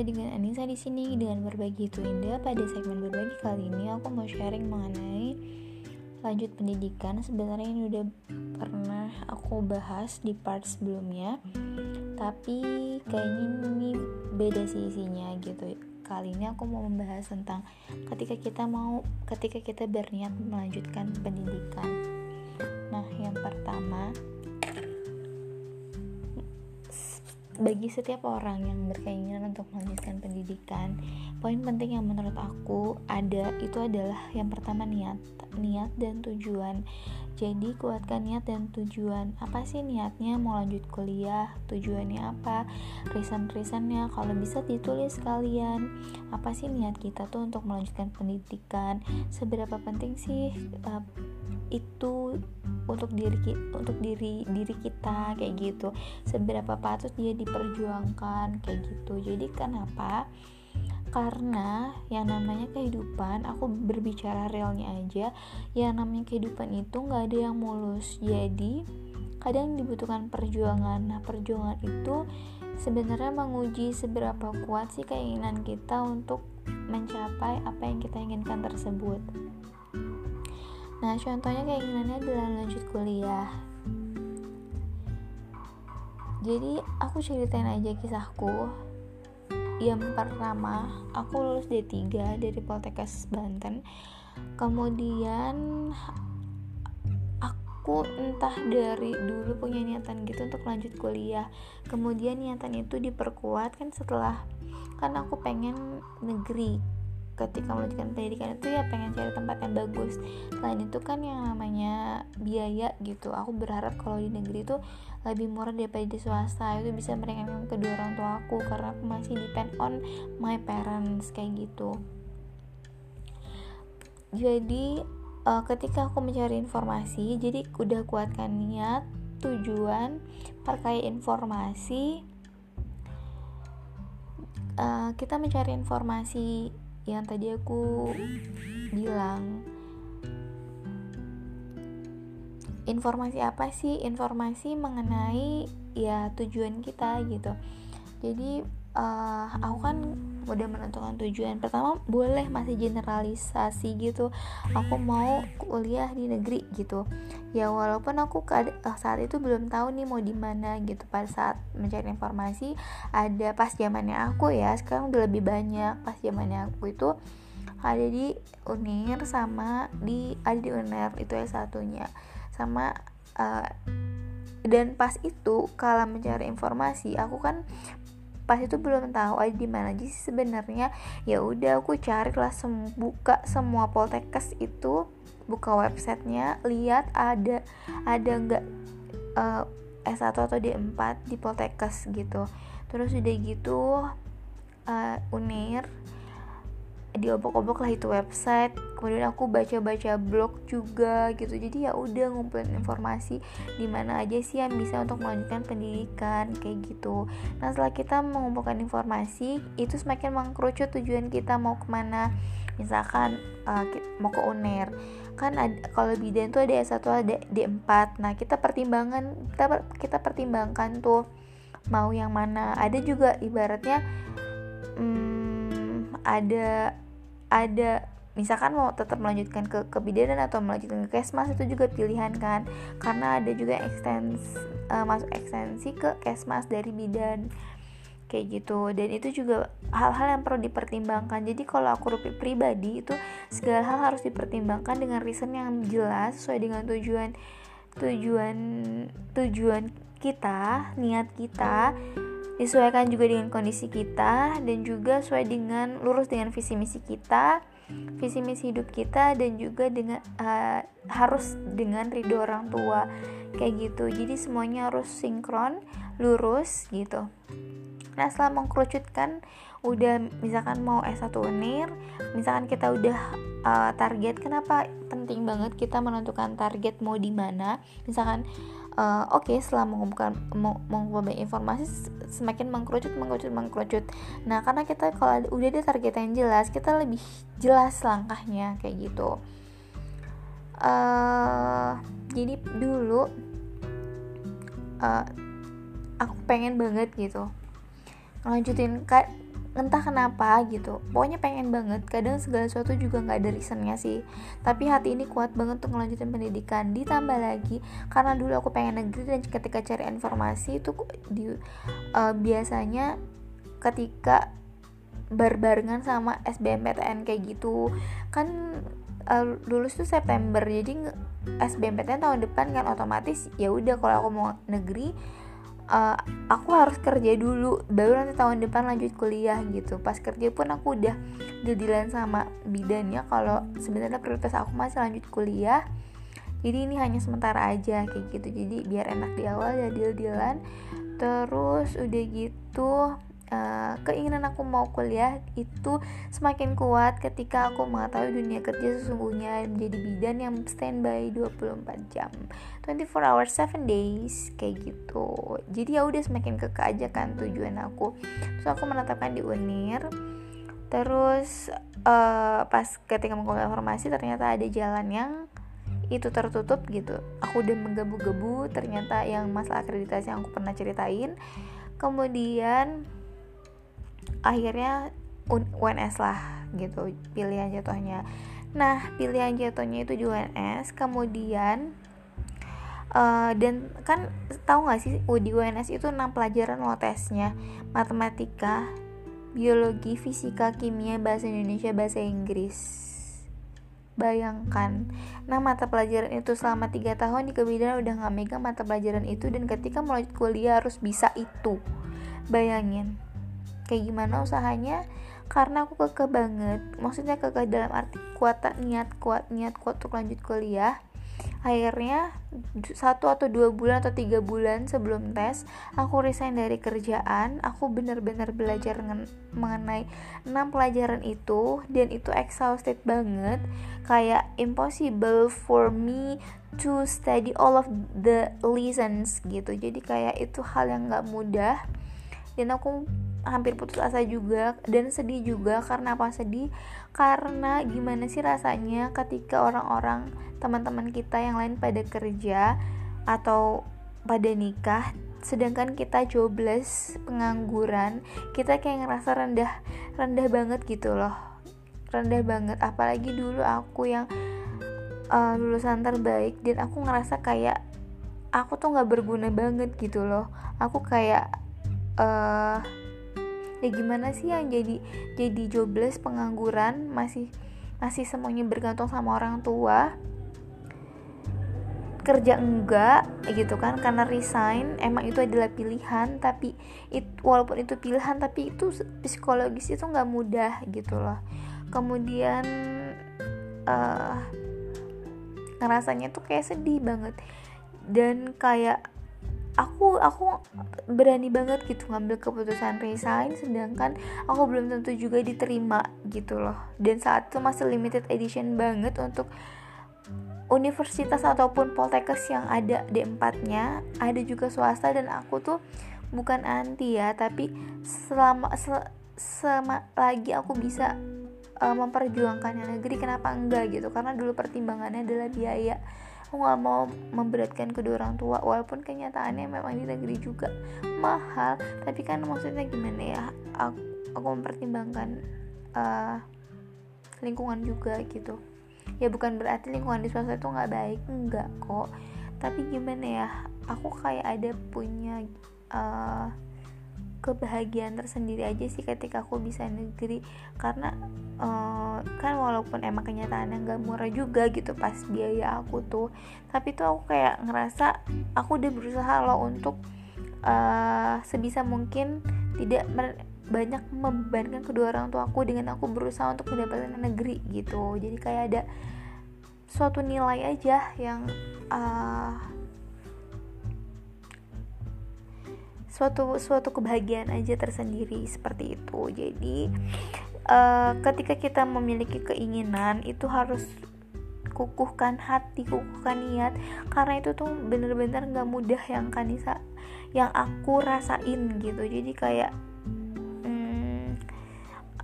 kembali dengan Anissa di sini dengan berbagi itu indah. Pada segmen berbagi kali ini aku mau sharing mengenai lanjut pendidikan. Sebenarnya ini udah pernah aku bahas di part sebelumnya, tapi kayaknya ini beda sih isinya gitu. Kali ini aku mau membahas tentang ketika kita mau ketika kita berniat melanjutkan pendidikan. Nah, yang pertama bagi setiap orang yang berkeinginan untuk melanjutkan pendidikan, poin penting yang menurut aku ada itu adalah yang pertama niat, niat dan tujuan. Jadi kuatkan niat dan tujuan. Apa sih niatnya mau lanjut kuliah? Tujuannya apa? Reason-reasonnya kalau bisa ditulis sekalian. Apa sih niat kita tuh untuk melanjutkan pendidikan? Seberapa penting sih uh, itu untuk diri untuk diri diri kita kayak gitu. Seberapa patut dia diperjuangkan kayak gitu. Jadi kenapa? Karena yang namanya kehidupan aku berbicara realnya aja yang namanya kehidupan itu nggak ada yang mulus. Jadi kadang dibutuhkan perjuangan. Nah perjuangan itu sebenarnya menguji seberapa kuat sih keinginan kita untuk mencapai apa yang kita inginkan tersebut Nah, contohnya keinginannya adalah lanjut kuliah. Jadi, aku ceritain aja kisahku. Yang pertama, aku lulus D3 dari Poltekkes Banten. Kemudian aku entah dari dulu punya niatan gitu untuk lanjut kuliah. Kemudian niatan itu diperkuat kan setelah kan aku pengen negeri ketika melanjutkan pendidikan itu ya pengen cari tempat yang bagus. Selain itu kan yang namanya biaya gitu. Aku berharap kalau di negeri itu lebih murah daripada di swasta. Itu bisa meringankan kedua orang tua aku karena aku masih depend on my parents kayak gitu. Jadi uh, ketika aku mencari informasi jadi udah kuatkan niat tujuan perkaya informasi uh, kita mencari informasi yang tadi aku bilang. Informasi apa sih? Informasi mengenai ya tujuan kita gitu. Jadi uh, aku kan udah menentukan tujuan. Pertama boleh masih generalisasi gitu. Aku mau kuliah di negeri gitu. Ya walaupun aku eh, saat itu belum tahu nih mau di mana gitu. Pada saat mencari informasi ada pas zamannya aku ya sekarang udah lebih banyak. Pas zamannya aku itu ada di Unir sama di ada di Uner itu ya satunya. Sama uh, dan pas itu kalau mencari informasi aku kan pas itu belum tahu aja di mana. Jadi sebenarnya ya udah aku cari lah sem buka semua poltekkes itu buka websitenya lihat ada ada nggak uh, S1 atau D4 di poltekkes gitu. Terus udah gitu uh, Unir diobok-obok lah itu website. Kemudian aku baca-baca blog juga gitu. Jadi ya udah ngumpulin informasi di mana aja sih yang bisa untuk melanjutkan pendidikan kayak gitu. Nah setelah kita mengumpulkan informasi itu semakin mengkerucut tujuan kita mau ke mana. Misalkan uh, mau ke UNER. Kan ada, kalau bidan tuh ada S1 ada D4 nah kita pertimbangan kita kita pertimbangkan tuh mau yang mana. Ada juga ibaratnya hmm, ada ada misalkan mau tetap melanjutkan ke kebidanan atau melanjutkan ke kesmas itu juga pilihan kan. Karena ada juga ekstens uh, masuk ekstensi ke kesmas dari bidan kayak gitu. Dan itu juga hal-hal yang perlu dipertimbangkan. Jadi kalau aku pribadi itu segala hal harus dipertimbangkan dengan reason yang jelas sesuai dengan tujuan tujuan tujuan kita niat kita disesuaikan juga dengan kondisi kita dan juga sesuai dengan lurus dengan visi misi kita visi misi hidup kita dan juga dengan uh, harus dengan ridho orang tua. Kayak gitu. Jadi semuanya harus sinkron lurus gitu. Nah setelah mengkerucutkan udah misalkan mau S1 UNIR misalkan kita udah uh, target kenapa penting banget kita menentukan target mau di mana? Misalkan uh, oke okay, setelah mengumpulkan mengumpulkan informasi semakin mengkerucut mengkerucut mengkerucut. Nah karena kita kalau udah ada target yang jelas kita lebih jelas langkahnya kayak gitu. Uh, jadi dulu uh, aku pengen banget gitu ngelanjutin kayak entah kenapa gitu. Pokoknya pengen banget kadang segala sesuatu juga nggak ada reasonnya sih. Tapi hati ini kuat banget untuk melanjutkan pendidikan. Ditambah lagi karena dulu aku pengen negeri dan ketika cari informasi itu di uh, biasanya ketika berbarengan sama SBMPTN kayak gitu. Kan uh, lulus tuh September jadi SBMPTN tahun depan kan otomatis ya udah kalau aku mau negeri uh, aku harus kerja dulu baru nanti tahun depan lanjut kuliah gitu. Pas kerja pun aku udah dealan sama bidannya kalau sebenarnya prioritas aku masih lanjut kuliah. Jadi ini hanya sementara aja kayak gitu. Jadi biar enak di awal ya deal dealan terus udah gitu uh, keinginan aku mau kuliah itu semakin kuat ketika aku mengetahui dunia kerja sesungguhnya menjadi bidan yang standby 24 jam. 24 hours 7 days kayak gitu. Jadi ya udah semakin keke aja kan tujuan aku. Terus aku menetapkan di Unir. Terus uh, pas ketika mengumpulkan informasi ternyata ada jalan yang itu tertutup gitu. Aku udah menggebu-gebu ternyata yang masalah akreditasi yang aku pernah ceritain. Kemudian akhirnya UNS lah gitu. Pilihan jatuhnya. Nah pilihan jatuhnya itu di UNS kemudian uh, dan kan tahu nggak sih di UNS itu enam pelajaran lo tesnya. Matematika biologi fisika kimia bahasa Indonesia bahasa Inggris. Bayangkan, nah mata pelajaran itu selama 3 tahun di kebidanan udah gak megang mata pelajaran itu dan ketika mulai kuliah harus bisa itu. Bayangin, kayak gimana usahanya karena aku kekeh banget. Maksudnya kekeh dalam arti kuat niat kuat niat kuat untuk lanjut kuliah. Akhirnya satu atau dua bulan atau tiga bulan sebelum tes aku resign dari kerjaan. Aku benar-benar belajar mengenai enam pelajaran itu dan itu exhausted banget. Kayak impossible for me to study all of the lessons gitu. Jadi kayak itu hal yang nggak mudah. Dan aku hampir putus asa juga dan sedih juga karena apa? Sedih karena gimana sih rasanya ketika orang-orang teman-teman kita yang lain pada kerja atau pada nikah sedangkan kita jobless pengangguran kita kayak ngerasa rendah rendah banget gitu loh. Rendah banget. Apalagi dulu aku yang uh, lulusan terbaik dan aku ngerasa kayak aku tuh nggak berguna banget gitu loh. Aku kayak uh, ya gimana sih yang jadi jadi jobless pengangguran masih masih semuanya bergantung sama orang tua? Kerja enggak gitu kan? Karena resign emang itu adalah pilihan tapi it, walaupun itu pilihan tapi itu psikologis itu nggak mudah gitu loh. Kemudian uh, ngerasanya tuh kayak sedih banget. Dan kayak aku aku berani banget gitu ngambil keputusan resign sedangkan aku belum tentu juga diterima gitu loh. Dan saat itu masih limited edition banget untuk universitas ataupun poltekkes yang ada di empatnya ada juga swasta dan aku tuh bukan anti ya tapi selama sel, selama lagi aku bisa uh, memperjuangkan yang negeri kenapa enggak gitu? Karena dulu pertimbangannya adalah biaya aku nggak mau memberatkan kedua orang tua walaupun kenyataannya memang di negeri juga mahal. Tapi kan maksudnya gimana ya? Aku, aku mempertimbangkan uh, lingkungan juga gitu. Ya bukan berarti lingkungan di swasta itu nggak baik enggak kok. Tapi gimana ya? Aku kayak ada punya uh, kebahagiaan tersendiri aja sih ketika aku bisa negeri. Karena uh, kan walaupun emang kenyataannya nggak murah juga gitu pas biaya aku tuh tapi tuh aku kayak ngerasa aku udah berusaha loh untuk uh, sebisa mungkin tidak banyak membebankan kedua orang tua aku dengan aku berusaha untuk mendapatkan negeri gitu. Jadi kayak ada suatu nilai aja yang uh, suatu suatu kebahagiaan aja tersendiri seperti itu. Jadi uh, ketika kita memiliki keinginan itu harus kukuhkan hati kukuhkan niat. Karena itu tuh bener-bener nggak mudah yang Kanisa yang aku rasain gitu. Jadi kayak hmm,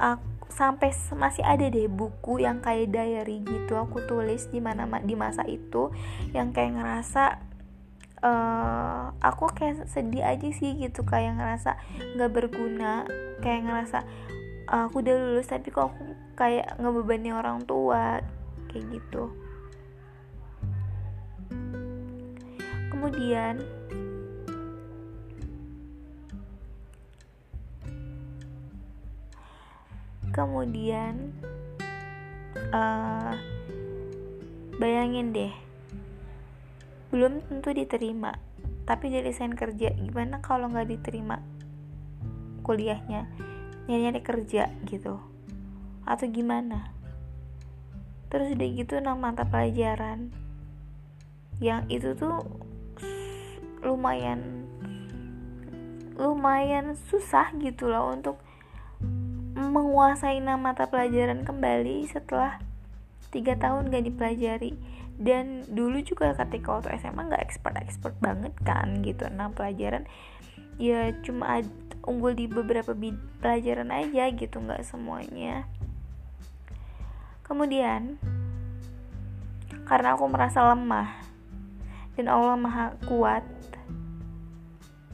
aku sampai masih ada deh buku yang kayak diary gitu aku tulis di mana di masa itu yang kayak ngerasa uh, aku kayak sedih aja sih gitu kayak ngerasa nggak berguna kayak ngerasa aku udah lulus tapi kok aku kayak ngebebani orang tua kayak gitu. Kemudian kemudian uh, bayangin deh belum tentu diterima. Tapi dari desain kerja gimana kalau nggak diterima kuliahnya? Nyari-nyari kerja gitu. Atau gimana? Terus udah gitu enam mata pelajaran. Yang itu tuh lumayan lumayan susah gitu loh untuk menguasai enam mata pelajaran kembali setelah tiga tahun gak dipelajari dan dulu juga ketika waktu SMA nggak expert expert banget kan gitu. Enam pelajaran ya cuma unggul di beberapa pelajaran aja gitu nggak semuanya. Kemudian karena aku merasa lemah dan Allah maha kuat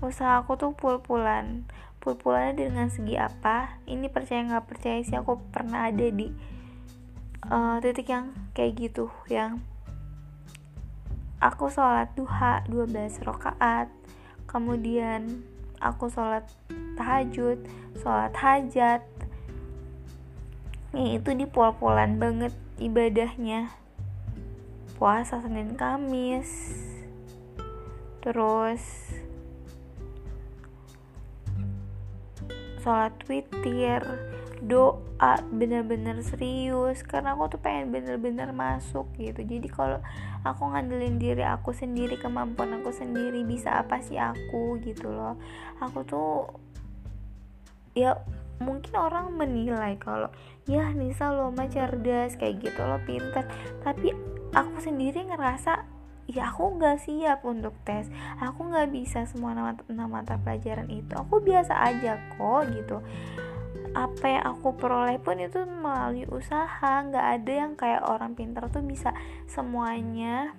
usaha aku tuh pul-pulan. Pul-pulannya dengan segi apa? Ini percaya nggak percaya sih? Aku pernah ada di uh, titik yang kayak gitu yang aku sholat duha 12 rakaat. Kemudian aku sholat tahajud sholat hajat. Nih itu di pol-polan banget ibadahnya. Puasa Senin Kamis. Terus sholat witir doa bener-bener serius karena aku tuh pengen bener-bener masuk gitu. Jadi kalau aku ngandelin diri aku sendiri kemampuan aku sendiri bisa apa sih aku gitu loh. Aku tuh ya mungkin orang menilai kalau ya Nisa lo mah cerdas kayak gitu lo pintar tapi aku sendiri ngerasa ya aku nggak siap untuk tes. Aku nggak bisa semua nama, nama mata pelajaran itu. Aku biasa aja kok gitu apa yang aku peroleh pun itu melalui usaha. Nggak ada yang kayak orang pintar tuh bisa semuanya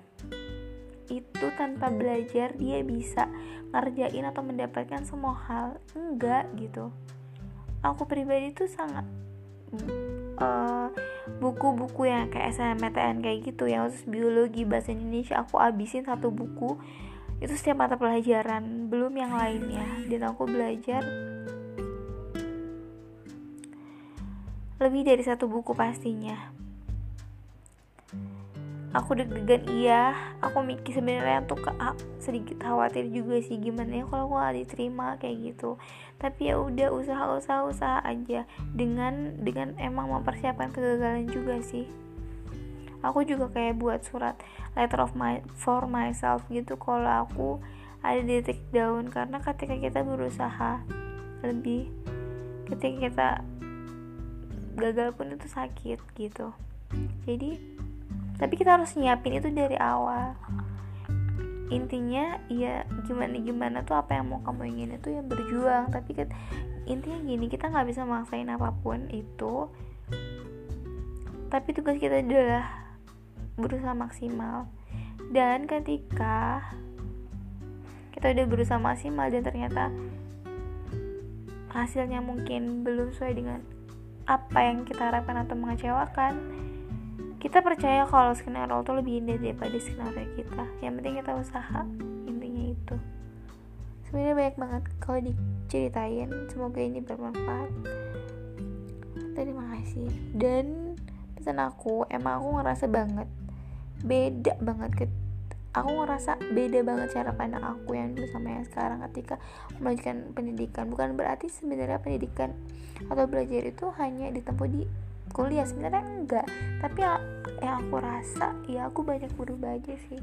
itu tanpa belajar dia bisa ngerjain atau mendapatkan semua hal. Enggak gitu. Aku pribadi tuh sangat uh, buku-buku yang kayak SNMPTN kayak gitu yang khusus biologi bahasa Indonesia aku abisin satu buku. Itu setiap mata pelajaran belum yang lainnya. Dan aku belajar lebih dari satu buku pastinya. Aku deg-degan iya. Aku mikir sebenarnya tuh ke, sedikit khawatir juga sih gimana ya kalau aku gak diterima kayak gitu. Tapi ya udah usaha usaha usaha aja. Dengan dengan emang mempersiapkan kegagalan juga sih. Aku juga kayak buat surat letter of my for myself gitu kalau aku ada di titik daun karena ketika kita berusaha lebih ketika kita gagal pun itu sakit gitu. Jadi tapi kita harus nyiapin itu dari awal. Intinya ya gimana gimana tuh apa yang mau kamu ingin itu ya berjuang. Tapi intinya gini kita nggak bisa maksain apa pun itu. Tapi tugas kita adalah berusaha maksimal. Dan ketika kita udah berusaha maksimal dan ternyata hasilnya mungkin belum sesuai dengan apa yang kita harapkan atau mengecewakan kita percaya kalau skenario itu lebih indah daripada skenario kita. Yang penting kita usaha intinya itu. Sebenarnya banyak banget kalau diceritain. Semoga ini bermanfaat. Terima kasih. Dan pesan aku emang aku ngerasa banget beda banget ke aku ngerasa beda banget cara pandang aku yang dulu sama yang sekarang ketika melanjutkan pendidikan. Bukan berarti sebenarnya pendidikan atau belajar itu hanya ditempuh di kuliah sebenarnya enggak. Tapi ya, yang aku rasa ya aku banyak berubah aja sih.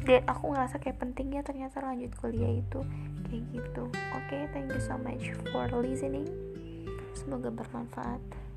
Dan aku ngerasa kayak pentingnya ternyata lanjut kuliah itu kayak gitu. Oke okay, thank you so much for listening. Semoga bermanfaat